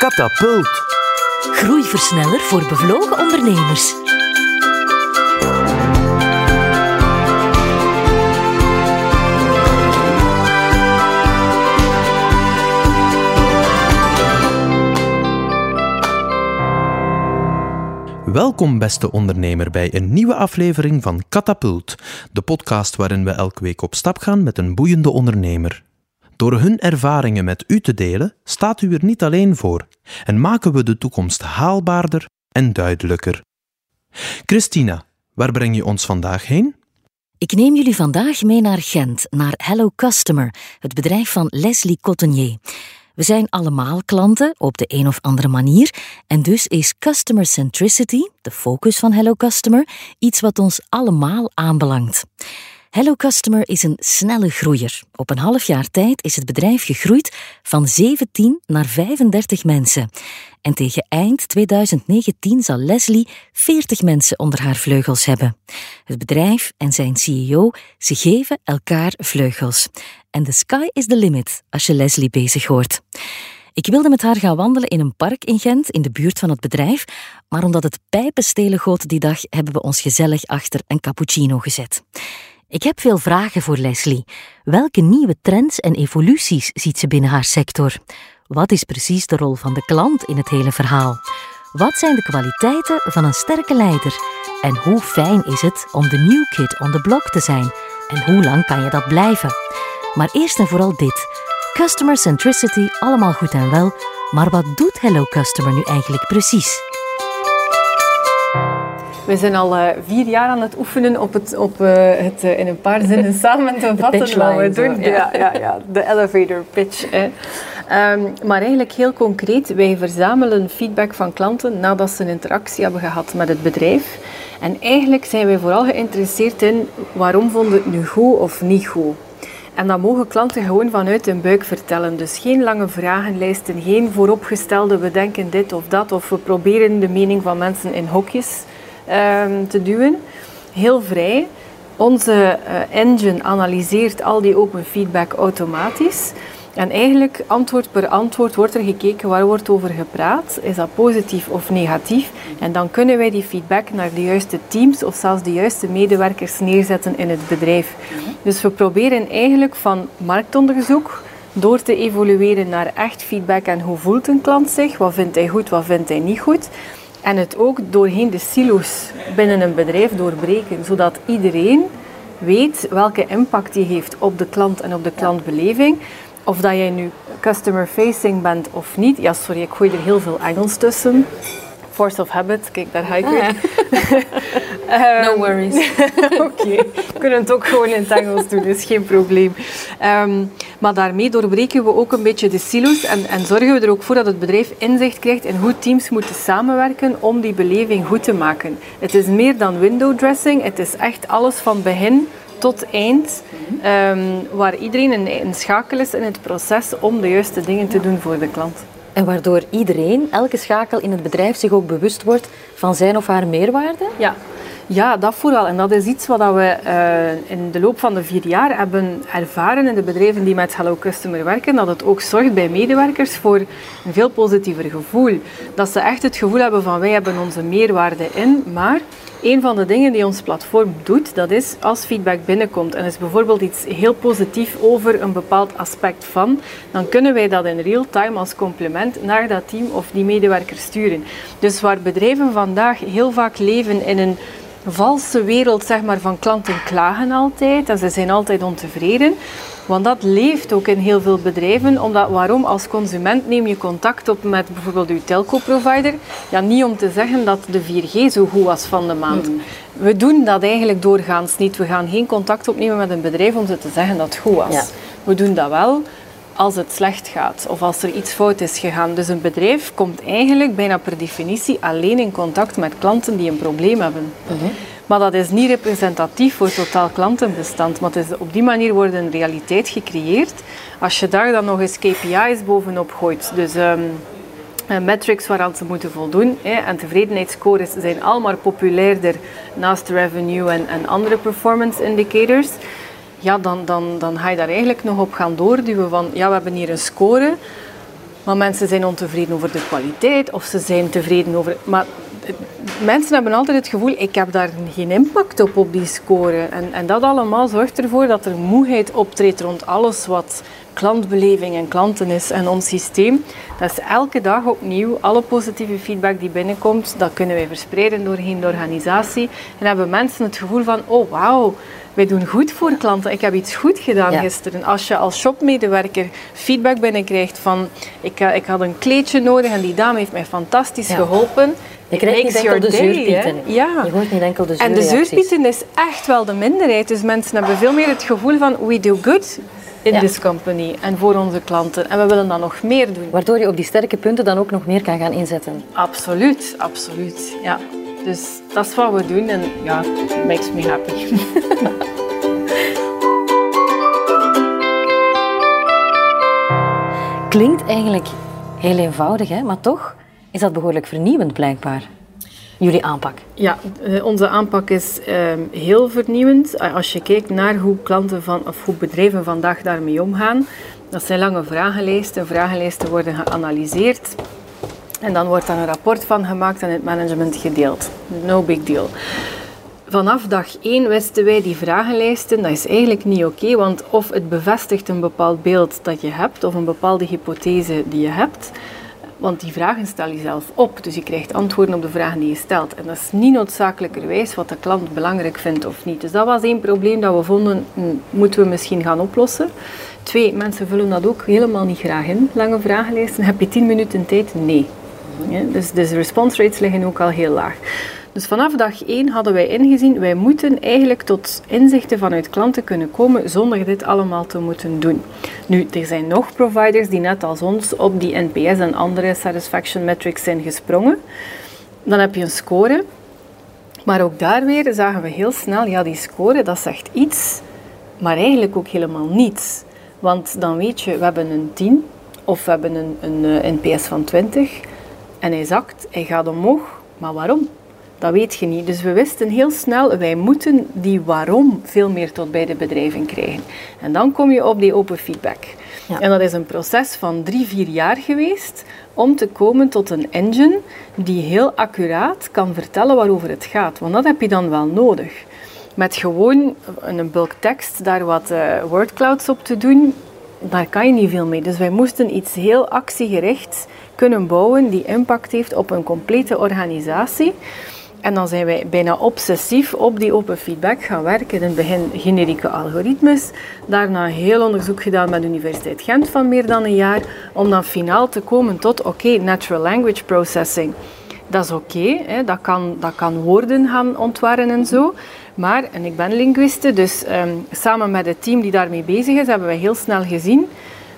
Katapult. Groeiversneller voor bevlogen ondernemers. Welkom, beste ondernemer, bij een nieuwe aflevering van Katapult, de podcast waarin we elke week op stap gaan met een boeiende ondernemer. Door hun ervaringen met u te delen, staat u er niet alleen voor en maken we de toekomst haalbaarder en duidelijker. Christina, waar breng je ons vandaag heen? Ik neem jullie vandaag mee naar Gent, naar Hello Customer, het bedrijf van Leslie Cotonnier. We zijn allemaal klanten op de een of andere manier en dus is customer centricity, de focus van Hello Customer, iets wat ons allemaal aanbelangt. Hello Customer is een snelle groeier. Op een half jaar tijd is het bedrijf gegroeid van 17 naar 35 mensen. En tegen eind 2019 zal Leslie 40 mensen onder haar vleugels hebben. Het bedrijf en zijn CEO, ze geven elkaar vleugels. En the sky is the limit als je Leslie bezig hoort. Ik wilde met haar gaan wandelen in een park in Gent, in de buurt van het bedrijf, maar omdat het pijpenstelen goot die dag, hebben we ons gezellig achter een cappuccino gezet. Ik heb veel vragen voor Leslie. Welke nieuwe trends en evoluties ziet ze binnen haar sector? Wat is precies de rol van de klant in het hele verhaal? Wat zijn de kwaliteiten van een sterke leider? En hoe fijn is het om de new kid on the block te zijn? En hoe lang kan je dat blijven? Maar eerst en vooral dit. Customer centricity, allemaal goed en wel, maar wat doet Hello Customer nu eigenlijk precies? We zijn al uh, vier jaar aan het oefenen op het, op, uh, het uh, in een paar zinnen samen te vatten wat we doen. Ja, ja, ja, de elevator pitch. Hè. Um, maar eigenlijk heel concreet, wij verzamelen feedback van klanten nadat ze een interactie hebben gehad met het bedrijf. En eigenlijk zijn wij vooral geïnteresseerd in waarom vonden het nu goed of niet goed. En dat mogen klanten gewoon vanuit hun buik vertellen. Dus geen lange vragenlijsten, geen vooropgestelde we denken dit of dat, of we proberen de mening van mensen in hokjes um, te duwen. Heel vrij. Onze uh, engine analyseert al die open feedback automatisch. En eigenlijk, antwoord per antwoord, wordt er gekeken waar wordt over gepraat. Is dat positief of negatief? En dan kunnen wij die feedback naar de juiste teams of zelfs de juiste medewerkers neerzetten in het bedrijf. Dus we proberen eigenlijk van marktonderzoek door te evolueren naar echt feedback en hoe voelt een klant zich? Wat vindt hij goed, wat vindt hij niet goed? En het ook doorheen de silo's binnen een bedrijf doorbreken, zodat iedereen weet welke impact die heeft op de klant en op de klantbeleving. Of dat jij nu customer facing bent of niet. Ja, sorry, ik gooi er heel veel Engels tussen. Force of habit, kijk, daar ga ik Ah, weer. Ehm, No worries. Oké, we kunnen het ook gewoon in het Engels doen, is geen probleem. Ehm, maar daarmee doorbreken we ook een beetje de silo's en, en zorgen we er ook voor dat het bedrijf inzicht krijgt in hoe teams moeten samenwerken om die beleving goed te maken. Het is meer dan window dressing, het is echt alles van begin tot eind, ehm, waar iedereen een, een schakel is in het proces om de juiste dingen te doen voor de klant. En waardoor iedereen, elke schakel in het bedrijf, zich ook bewust wordt van zijn of haar meerwaarde? Ja. Ja, dat vooral. En dat is iets wat we uh, in de loop van de vier jaar hebben ervaren in de bedrijven die met Hello Customer werken. Dat het ook zorgt bij medewerkers voor een veel positiever gevoel. Dat ze echt het gevoel hebben van wij hebben onze meerwaarde in, maar een van de dingen die ons platform doet, dat is als feedback binnenkomt en is bijvoorbeeld iets heel positief over een bepaald aspect van, dan kunnen wij dat in real time als compliment naar dat team of die medewerker sturen. Dus waar bedrijven vandaag heel vaak leven in een valse wereld zeg maar, van klanten klagen altijd en ze zijn altijd ontevreden. Want dat leeft ook in heel veel bedrijven. Omdat, waarom? Als consument neem je contact op met bijvoorbeeld uw telco-provider. Ja, niet om te zeggen dat de 4G zo goed was van de maand. Mm. We doen dat eigenlijk doorgaans niet. We gaan geen contact opnemen met een bedrijf om ze te zeggen dat het goed was. Ja. We doen dat wel als het slecht gaat of als er iets fout is gegaan. Dus een bedrijf komt eigenlijk bijna per definitie alleen in contact met klanten die een probleem hebben. Mm -hmm. Maar dat is niet representatief voor totaal klantenbestand. Maar is, op die manier wordt een realiteit gecreëerd. Als je daar dan nog eens KPI's bovenop gooit, dus um, metrics waaraan ze moeten voldoen, hè, en tevredenheidsscores zijn allemaal populairder naast revenue en, en andere performance indicators, ja, dan, dan, dan ga je daar eigenlijk nog op gaan doorduwen van, ja, we hebben hier een score, Maar mensen zijn ontevreden over de kwaliteit of ze zijn tevreden over... Maar mensen hebben altijd het gevoel, ik heb daar geen impact op, op die score. En, en dat allemaal zorgt ervoor dat er moeheid optreedt rond alles wat klantbeleving en klanten is en ons systeem. Dat is elke dag opnieuw, alle positieve feedback die binnenkomt, dat kunnen wij verspreiden doorheen de organisatie. En hebben mensen het gevoel van, oh wauw, wij doen goed voor klanten. Ik heb iets goed gedaan gisteren. Als je als shopmedewerker feedback binnenkrijgt van, ik, eh, ik had een kleedje nodig en die dame heeft mij fantastisch geholpen je krijgt niet enkel de zuurpieten. Ja. Je hoort niet enkel de En de zuurpieten is echt wel de minderheid. Dus mensen hebben veel meer het gevoel van we do good in this company en voor onze klanten. En we willen dat nog meer doen. Waardoor je op die sterke punten dan ook nog meer kan gaan inzetten. Absoluut, absoluut. Ja. Dus dat is wat we doen en ja, it makes me happy. Klinkt eigenlijk heel eenvoudig, hè? maar toch is dat behoorlijk vernieuwend blijkbaar. Jullie aanpak? Ja, eh, onze aanpak is ehm, heel vernieuwend. Als je kijkt naar hoe klanten van, of hoe bedrijven vandaag daarmee omgaan, dat zijn lange vragenlijsten. Vragenlijsten worden geanalyseerd en dan wordt daar een rapport van gemaakt en het management gedeeld. No big deal. Vanaf dag 1 wisten wij die vragenlijsten, dat is eigenlijk niet oké, want of het bevestigt een bepaald beeld dat je hebt, of een bepaalde hypothese die je hebt, want die vragen stel je zelf op, dus je krijgt antwoorden op de vragen die je stelt. En dat is niet noodzakelijkerwijs wat de klant belangrijk vindt of niet. Dus dat was één probleem dat we vonden, hm, moeten we misschien gaan oplossen. Twee, mensen vullen dat ook helemaal niet graag in, lange vragenlijsten. Heb je tien minuten tijd? Nee. Dus, dus de response rates liggen ook al heel laag. Dus vanaf dag 1 hadden wij ingezien, wij moeten eigenlijk tot inzichten vanuit klanten kunnen komen zonder dit allemaal te moeten doen. Nu, er zijn nog providers die net als ons op die NPS en andere satisfaction metrics zijn gesprongen. Dan heb je een score. Maar ook daar weer zagen we heel snel, ja die score dat zegt iets, maar eigenlijk ook helemaal niets. Want dan weet je, we hebben een 10 of we hebben een, een, een NPS van 20 en hij zakt, hij gaat omhoog. Maar waarom? Dat weet je niet. Dus we wisten heel snel, wij moeten die waarom veel meer tot bij de bedrijven krijgen. En dan kom je op die open feedback. Ja. En dat is een proces van drie, vier jaar geweest om te komen tot een engine die heel accuraat kan vertellen waarover het gaat. Want dat heb je dan wel nodig. Met gewoon een bulk tekst daar wat uh, wordclouds op te doen, daar kan je niet veel mee. Dus wij moesten iets heel actiegericht kunnen bouwen die impact heeft op een complete organisatie. En dan zijn wij bijna obsessief op die open feedback gaan werken. In het begin generieke algoritmes, daarna heel onderzoek gedaan met de Universiteit Gent van meer dan een jaar, om dan finaal te komen tot oké, natural language processing. Dat is oké, dat, kan, dat kan woorden gaan ontwarren en zo. Maar, en ik ben linguiste, dus ehm, samen met het team die daarmee bezig is, hebben we heel snel gezien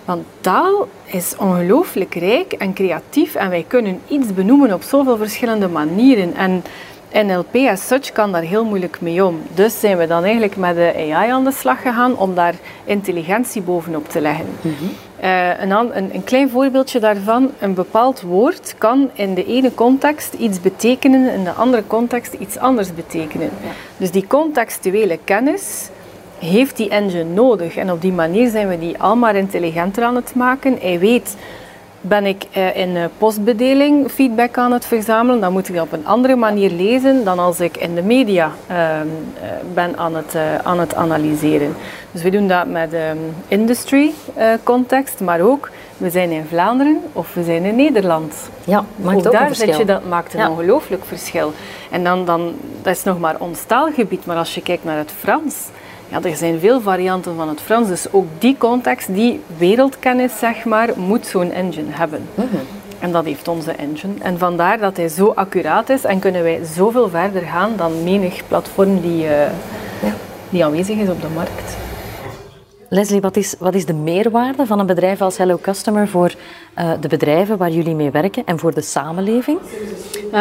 want taal is ongelooflijk rijk en creatief en wij kunnen iets benoemen op zoveel verschillende manieren. En NLP as such kan daar heel moeilijk mee om. Dus zijn we dan eigenlijk met de AI aan de slag gegaan om daar intelligentie bovenop te leggen. Mhm. Eh, een, een, een, klein voorbeeldje daarvan, een bepaald woord kan in de ene context iets betekenen, in de andere context iets anders betekenen. Dus die contextuele kennis heeft die engine nodig. En op die manier zijn we die allemaal intelligenter aan het maken. Hij weet ben ik uh, in uh, postbedeling feedback aan het verzamelen, dan moet ik dat op een andere manier lezen dan als ik in de media uh, ben aan het, aan het analyseren. Dus we doen dat met um, industry context, maar ook we zijn in Vlaanderen of we zijn in Nederland. Ja, maakt ook, ook daar een verschil. Je, dat maakt een ongelooflijk verschil. En dan, dan, dat is nog maar ons taalgebied, maar als je kijkt naar het Frans, ja, er zijn veel varianten van het Frans, dus ook die context, die wereldkennis, zeg maar, moet zo'n engine hebben. Mhm. En dat heeft onze engine. En vandaar dat hij zo accuraat is en kunnen wij zoveel verder gaan dan menig platform die, uh, ja. die aanwezig is op de markt. Leslie, wat is, wat is de meerwaarde van een bedrijf als Hello Customer voor uh, de bedrijven waar jullie mee werken en voor de samenleving?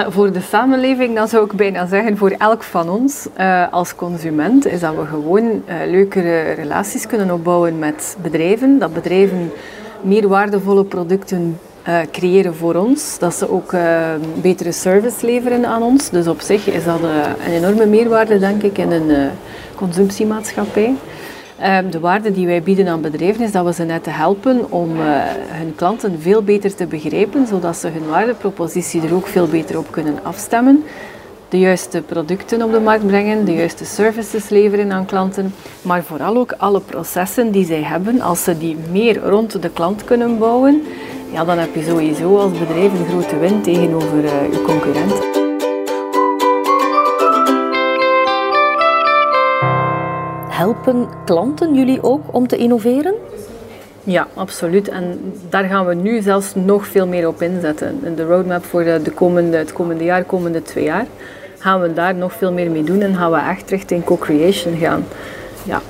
Voor de samenleving, dan zou ik bijna zeggen voor elk van ons uh, als consument, is dat we gewoon leukere relaties kunnen opbouwen met bedrijven. Dat bedrijven meer waardevolle producten creëren voor ons. Dat ze ook betere service leveren aan ons. Dus op zich is dat een enorme meerwaarde, denk ik, in een consumptiemaatschappij. Ehm, de waarde die wij bieden aan bedrijven is dat we ze net helpen om uh, hun klanten veel beter te begrijpen, zodat ze hun waardepropositie er ook veel beter op kunnen afstemmen. De juiste producten op de markt brengen, de juiste services leveren aan klanten, maar vooral ook alle processen die zij hebben, als ze die meer rond de klant kunnen bouwen, ja, dan heb je sowieso als bedrijf een grote win tegenover uh, je concurrenten. Helpen klanten jullie ook om te innoveren? Ja, absoluut. En daar gaan we nu zelfs nog veel meer op inzetten. In de roadmap voor de komende, het komende jaar, komende twee jaar, gaan we daar nog veel meer mee doen en gaan we echt richting co-creation gaan. Ja,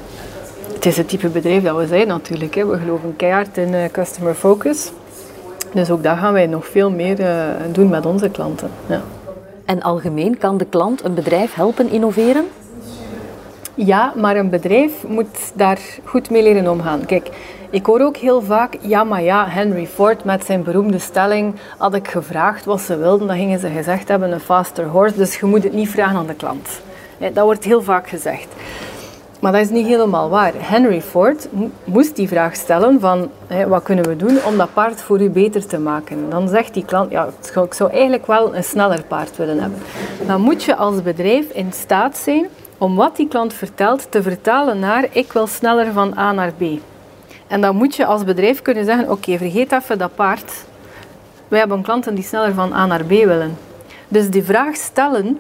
het is het type bedrijf dat we zijn natuurlijk. Hè. We geloven keihard in uh, customer focus. Dus ook daar gaan wij nog veel meer uh, doen met onze klanten. Ja. En algemeen kan de klant een bedrijf helpen innoveren? Ja, maar een bedrijf moet daar goed mee leren omgaan. Kijk, ik hoor ook heel vaak, ja maar ja, Henry Ford met zijn beroemde stelling, had ik gevraagd wat ze wilden, dan gingen ze gezegd hebben een faster horse, dus je moet het niet vragen aan de klant. Dat wordt heel vaak gezegd. Maar dat is niet helemaal waar. Henry Ford moest die vraag stellen van wat kunnen we doen om dat paard voor u beter te maken. Dan zegt die klant, ja, ik zou eigenlijk wel een sneller paard willen hebben. Dan moet je als bedrijf in staat zijn om wat die klant vertelt te vertalen naar ik wil sneller van A naar B. En dan moet je als bedrijf kunnen zeggen, oké, vergeet even dat paard. Wij hebben klanten die sneller van A naar B willen. Dus die vraag stellen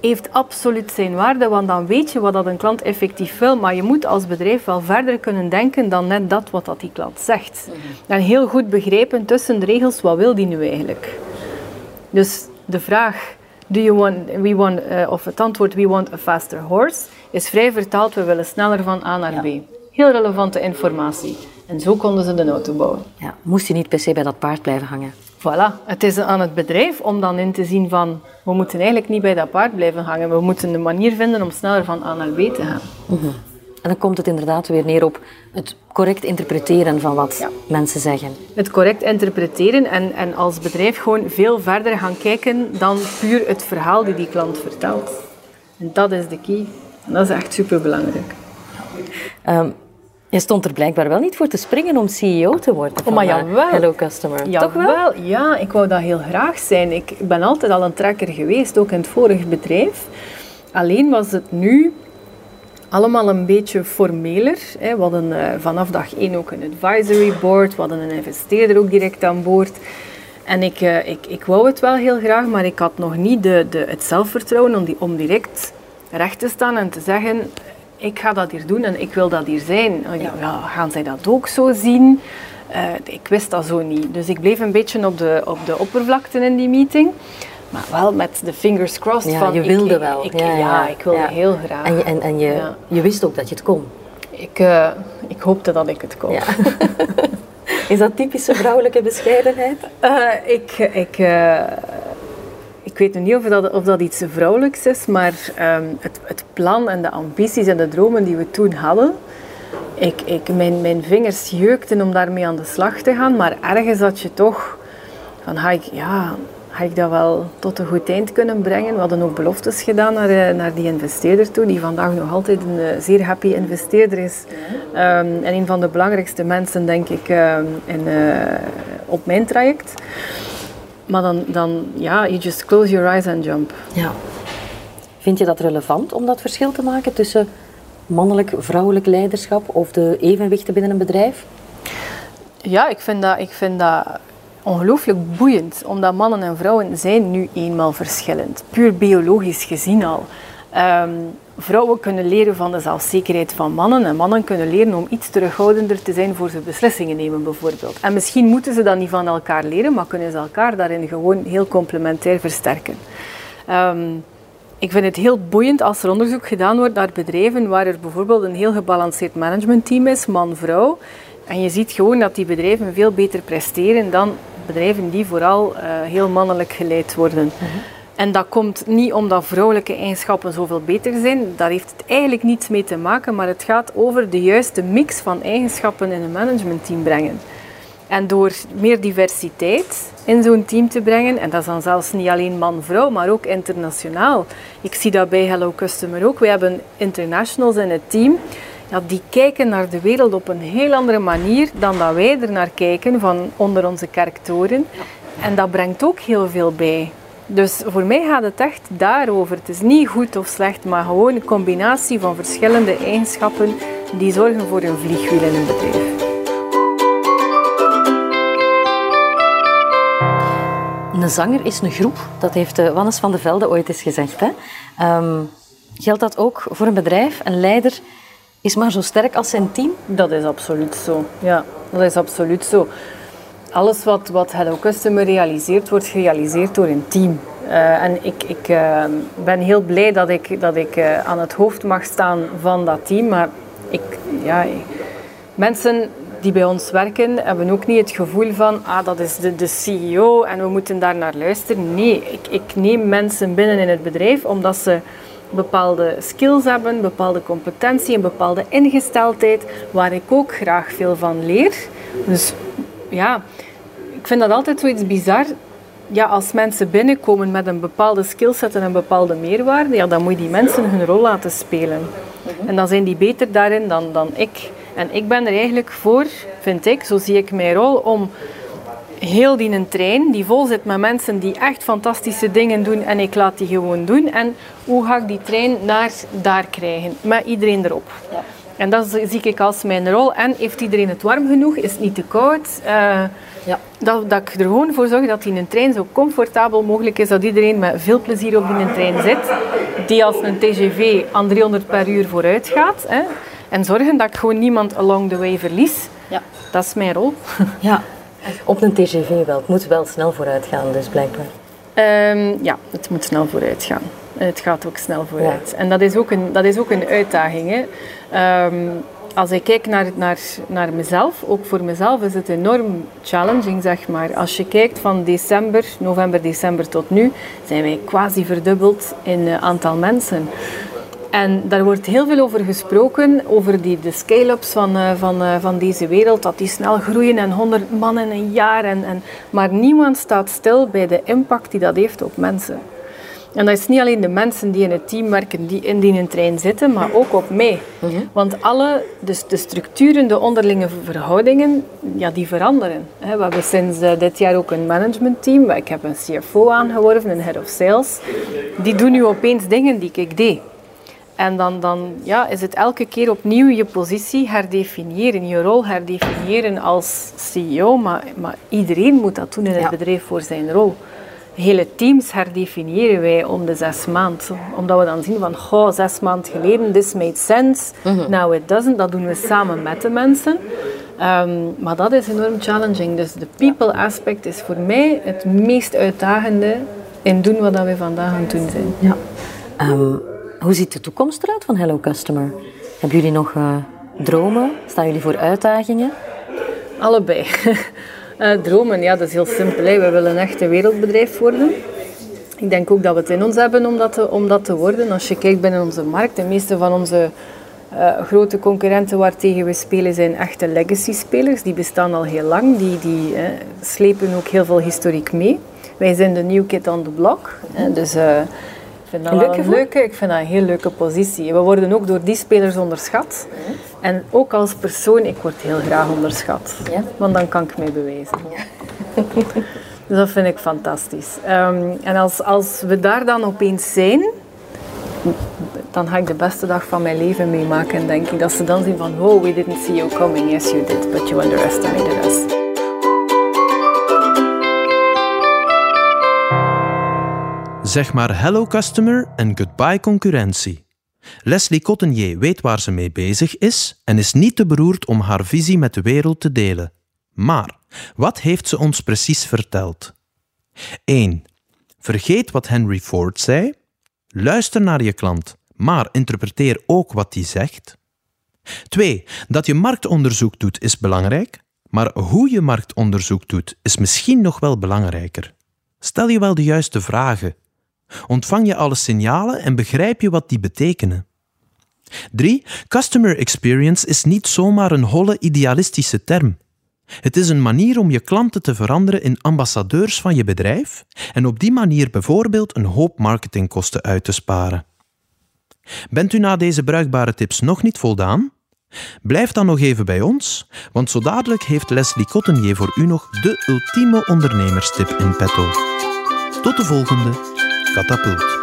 heeft absoluut zijn waarde, want dan weet je wat dat een klant effectief wil. Maar je moet als bedrijf wel verder kunnen denken dan net dat wat dat die klant zegt. En heel goed begrijpen tussen de regels, wat wil die nu eigenlijk? Dus de vraag, do you want, we want uh, of het antwoord, we want a faster horse, is vrij vertaald, we willen sneller van A naar B. Heel relevante informatie. En zo konden ze de auto bouwen. Ja, moest je niet per se bij dat paard blijven hangen? Voilà, het is aan het bedrijf om dan in te zien van we moeten eigenlijk niet bij dat paard blijven hangen. We moeten een manier vinden om sneller van A naar B te gaan. Mhm. En dan komt het inderdaad weer neer op het correct interpreteren van wat mensen zeggen. Het correct interpreteren en, en als bedrijf gewoon veel verder gaan kijken dan puur het verhaal die die klant vertelt. En dat is de key. En dat is echt superbelangrijk. Um, je stond er blijkbaar wel niet voor te springen om CEO te worden. Oh, maar eh, jawel. Hello Customer. Ja, Toch wel? Ja, ik wou dat heel graag zijn. Ik ben altijd al een trekker geweest, ook in het vorige bedrijf. Alleen was het nu allemaal een beetje formeler. We hadden eh, vanaf dag één ook een advisory board. We hadden een investeerder ook direct aan boord. En ik, uh, ik, ik wou het wel heel graag, maar ik had nog niet de, de, het zelfvertrouwen om, die, om direct recht te staan en te zeggen ik ga dat hier doen en ik wil dat hier zijn. Oh, ja. ja gaan zij dat ook zo zien? Uh, ik wist dat zo niet. Dus ik bleef een beetje op de, op de oppervlakte in die meeting. Maar wel met de fingers crossed. Ja, van, je wilde ik, wel. Ik, ja, ja, ik wilde heel graag. En je, en, en je, je wist ook dat je het kon. Ik, uh, ik hoopte dat ik het kon. Is dat typische vrouwelijke bescheidenheid? Uh, ik... ik ik weet niet of dat, of dat iets vrouwelijks is, maar um, het, het, plan en de ambities en de dromen die we toen hadden, ik, ik, mijn, mijn vingers jeukten om daarmee aan de slag te gaan, maar ergens had je toch van, ga ik, ja, ga ik dat wel tot een goed eind kunnen brengen? We hadden ook beloftes gedaan naar, eh, naar die investeerder toe, die vandaag nog altijd een eh, zeer happy investeerder is. Um, en een van de belangrijkste mensen, denk ik, um, in, uh, op mijn traject. Maar dan, dan, ja, you just close your eyes and jump. Ja. Vind je dat relevant om dat verschil te maken tussen mannelijk, vrouwelijk leiderschap of de evenwichten binnen een bedrijf? Ja, ik vind dat, ik vind dat ongelooflijk boeiend, omdat mannen en vrouwen zijn nu eenmaal verschillend. Puur biologisch gezien al. Um, vrouwen kunnen leren van de zelfzekerheid van mannen en mannen kunnen leren om iets terughoudender te zijn voor ze beslissingen nemen bijvoorbeeld. En misschien moeten ze dat niet van elkaar leren, maar kunnen ze elkaar daarin gewoon heel complementair versterken. Um, ik vind het heel boeiend als er onderzoek gedaan wordt naar bedrijven waar er bijvoorbeeld een heel gebalanceerd managementteam is, man-vrouw. En je ziet gewoon dat die bedrijven veel beter presteren dan bedrijven die vooral uh, heel mannelijk geleid worden. Mm en dat komt niet omdat vrouwelijke eigenschappen zoveel beter zijn. Daar heeft het eigenlijk niets mee te maken, maar het gaat over de juiste mix van eigenschappen in een managementteam brengen. En door meer diversiteit in zo'n team te brengen, en dat is dan zelfs niet alleen man-vrouw, maar ook internationaal. Ik zie dat bij Hello Customer ook. We hebben internationals in het team. Ja, die kijken naar de wereld op een heel andere manier dan dat wij er naar kijken van onder onze kerktoren. En dat brengt ook heel veel bij. Dus voor mij gaat het echt daarover. Het is niet goed of slecht, maar gewoon een combinatie van verschillende eigenschappen die zorgen voor een vliegwiel in een bedrijf. Een zanger is een groep. Dat heeft eh, Wannes van de Velde ooit eens gezegd. Hè? Ehm, geldt dat ook voor een bedrijf? Een leider is maar zo sterk als zijn team? Dat is absoluut zo. Ja, dat is absoluut zo. Alles wat, wat Hello Customer realiseert, wordt gerealiseerd door een team. Uh, en ik, ik uh, ben heel blij dat ik, dat ik uh, aan het hoofd mag staan van dat team. Maar ik, ja, mensen die bij ons werken hebben ook niet het gevoel van ah, dat is de, de CEO en we moeten daar naar luisteren. Nee, ik, ik neem mensen binnen in het bedrijf omdat ze bepaalde skills hebben, bepaalde competentie, een bepaalde ingesteldheid, waar ik ook graag veel van leer. Dus ja, ik vind dat altijd zoiets bizar. Ja, als mensen binnenkomen met een bepaalde skillset en een bepaalde meerwaarde, ja, dan moet je die mensen hun rol laten spelen. En dan zijn die beter daarin dan, dan ik. En ik ben er eigenlijk voor, vind ik, zo zie ik mijn rol, om heel die een trein die vol zit met mensen die echt fantastische dingen doen en ik laat die gewoon doen. En hoe ga ik die trein naar daar krijgen? Met iedereen erop. Ja. En dat zie ik als mijn rol. En heeft iedereen het warm genoeg? Is het niet te koud? Uh, ja. dat, dat ik er gewoon voor zorg dat die een trein zo comfortabel mogelijk is. Dat iedereen met veel plezier op die trein zit. Die als een TGV aan 300 per uur vooruit gaat. Hè. En zorgen dat ik gewoon niemand along the way verlies. Ja. Dat is mijn rol. Ja, op een TGV wel. Het moet wel snel vooruit gaan, dus blijkbaar. Um, ja, het moet snel vooruit gaan. Het gaat ook snel vooruit. Ja. En dat is ook een, dat is ook een uitdaging. Hè. Um, als ik kijk naar, naar, naar mezelf, ook voor mezelf is het enorm challenging, zeg maar. Als je kijkt van december, november, december tot nu, zijn wij quasi verdubbeld in uh, aantal mensen. En daar wordt heel veel over gesproken, over die, de scale-ups van, uh, van, uh, van deze wereld, dat die snel groeien en 100 man in een jaar. En, en, maar niemand staat stil bij de impact die dat heeft op mensen. En dat is niet alleen de mensen die in het team werken, die in die trein zitten, maar ook op mij. -hmm. Want alle, dus de structuren, de onderlinge verhoudingen, ja, die veranderen. We hebben sinds uh, dit jaar ook een managementteam. Ik heb een CFO aangeworven, een head of sales. Die doen nu opeens dingen die ik deed. En dan, dan ja, is het elke keer opnieuw je positie herdefiniëren, je rol herdefiniëren als CEO. Maar, maar iedereen moet dat doen in het ja. bedrijf voor zijn rol. Hele teams herdefiniëren wij om de zes maanden. Omdat we dan zien van, goh, zes maanden geleden, this made sense. Mm -hmm. Now it doesn't. Dat doen we samen met de mensen. Um, maar dat is enorm challenging. Dus de people aspect is voor mij het meest uitdagende in doen wat we vandaag aan het doen zijn. Ja. Um, hoe ziet de toekomst eruit van Hello Customer? Hebben jullie nog uh, dromen? Staan jullie voor uitdagingen? Allebei. uh, dromen, ja, dat is heel simpel. Hè. We willen echt een wereldbedrijf worden. Ik denk ook dat we het in ons hebben om dat te, om dat te worden. Als je kijkt binnen onze markt, de meeste van onze uh, grote concurrenten waartegen we spelen zijn echte legacy-spelers. Die bestaan al heel lang, die, die slepen ook heel veel historiek mee. Wij zijn de new kid on the block. dus vind dat een, een leuke, ik vind dat een heel leuke positie. We worden ook door die spelers onderschat. Ja. En ook als persoon, ik word heel graag onderschat. Ja. Want dan kan ik mij bewijzen. Ja. dus dat vind ik fantastisch. Um, en als, als we daar dan opeens zijn, dan ga ik de beste dag van mijn leven meemaken, denk ik. Dat ze dan zien van, oh, we didn't see you coming. Yes, you did, but you underestimated us. Zeg maar hello customer en goodbye concurrentie. Leslie Cottenier weet waar ze mee bezig is en is niet te beroerd om haar visie met de wereld te delen. Maar wat heeft ze ons precies verteld? 1. Vergeet wat Henry Ford zei. Luister naar je klant, maar interpreteer ook wat hij zegt. 2. Dat je marktonderzoek doet is belangrijk, maar hoe je marktonderzoek doet is misschien nog wel belangrijker. Stel je wel de juiste vragen Ontvang je alle signalen en begrijp je wat die betekenen. 3. Customer experience is niet zomaar een holle idealistische term. Het is een manier om je klanten te veranderen in ambassadeurs van je bedrijf en op die manier bijvoorbeeld een hoop marketingkosten uit te sparen. Bent u na deze bruikbare tips nog niet voldaan? Blijf dan nog even bij ons, want zo dadelijk heeft Leslie Cottenier voor u nog de ultieme ondernemerstip in petto. Tot de volgende Katapult.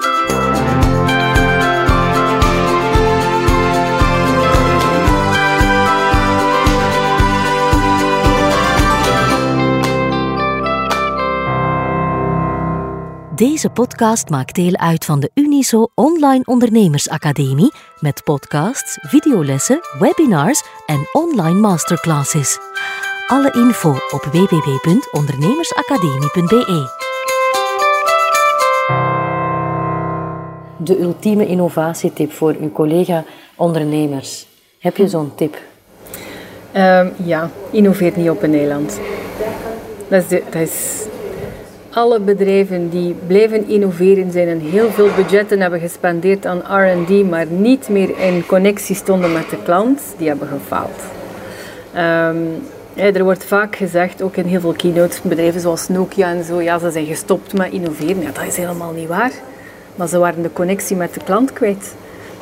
Deze podcast maakt deel uit van de Uniso Online Ondernemersacademie met podcasts, videolessen, webinars en online masterclasses. Alle info op www.ondernemersacademie.be. De ultieme innovatietip voor uw collega-ondernemers. Heb je zo'n tip? Um, ja, innoveer niet op een eiland. Dat is, dat is alle bedrijven die blijven innoveren zijn en heel veel budgetten hebben gespendeerd aan R&D, maar niet meer in connectie stonden met de klant, die hebben gefaald. Um, er wordt vaak gezegd, ook in heel veel keynotes, bedrijven zoals Nokia en zo, ja, ze zijn gestopt met innoveren. Ja, dat is helemaal niet waar. Maar ze waren de connectie met de klant kwijt.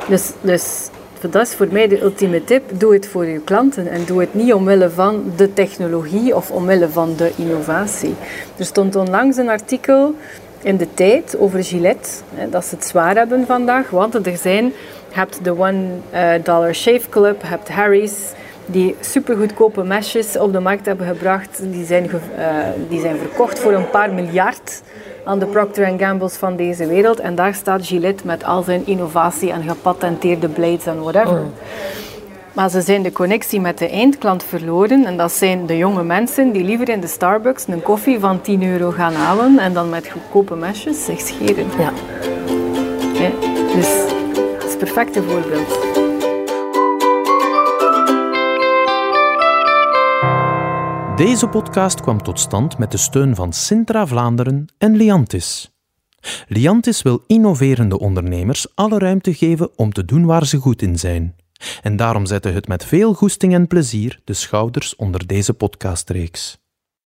Dus, dus dat is voor mij de ultieme tip. Doe het voor je klanten en doe het niet omwille van de technologie of omwille van de innovatie. Er stond onlangs een artikel in de tijd over Gillette, dat ze het zwaar hebben vandaag, want er zijn, je hebt de One eh, Dollar Shave Club, je hebt Harry's, die supergoedkope mesjes op de markt hebben gebracht. Die zijn, uh, die zijn verkocht voor een paar miljard aan de Procter Gamble's van deze wereld. En daar staat Gillette met al zijn innovatie en gepatenteerde blades en whatever. Oh. Maar ze zijn de connectie met de eindklant verloren. En dat zijn de jonge mensen die liever in de Starbucks een koffie van 10 euro gaan halen en dan met goedkope mesjes zich scheren. Ja. ja dus dat is het perfecte voorbeeld. Deze podcast kwam tot stand met de steun van Sintra Vlaanderen en Liantis. Liantis wil innoverende ondernemers alle ruimte geven om te doen waar ze goed in zijn. En daarom zette het met veel goesting en plezier de schouders onder deze podcastreeks.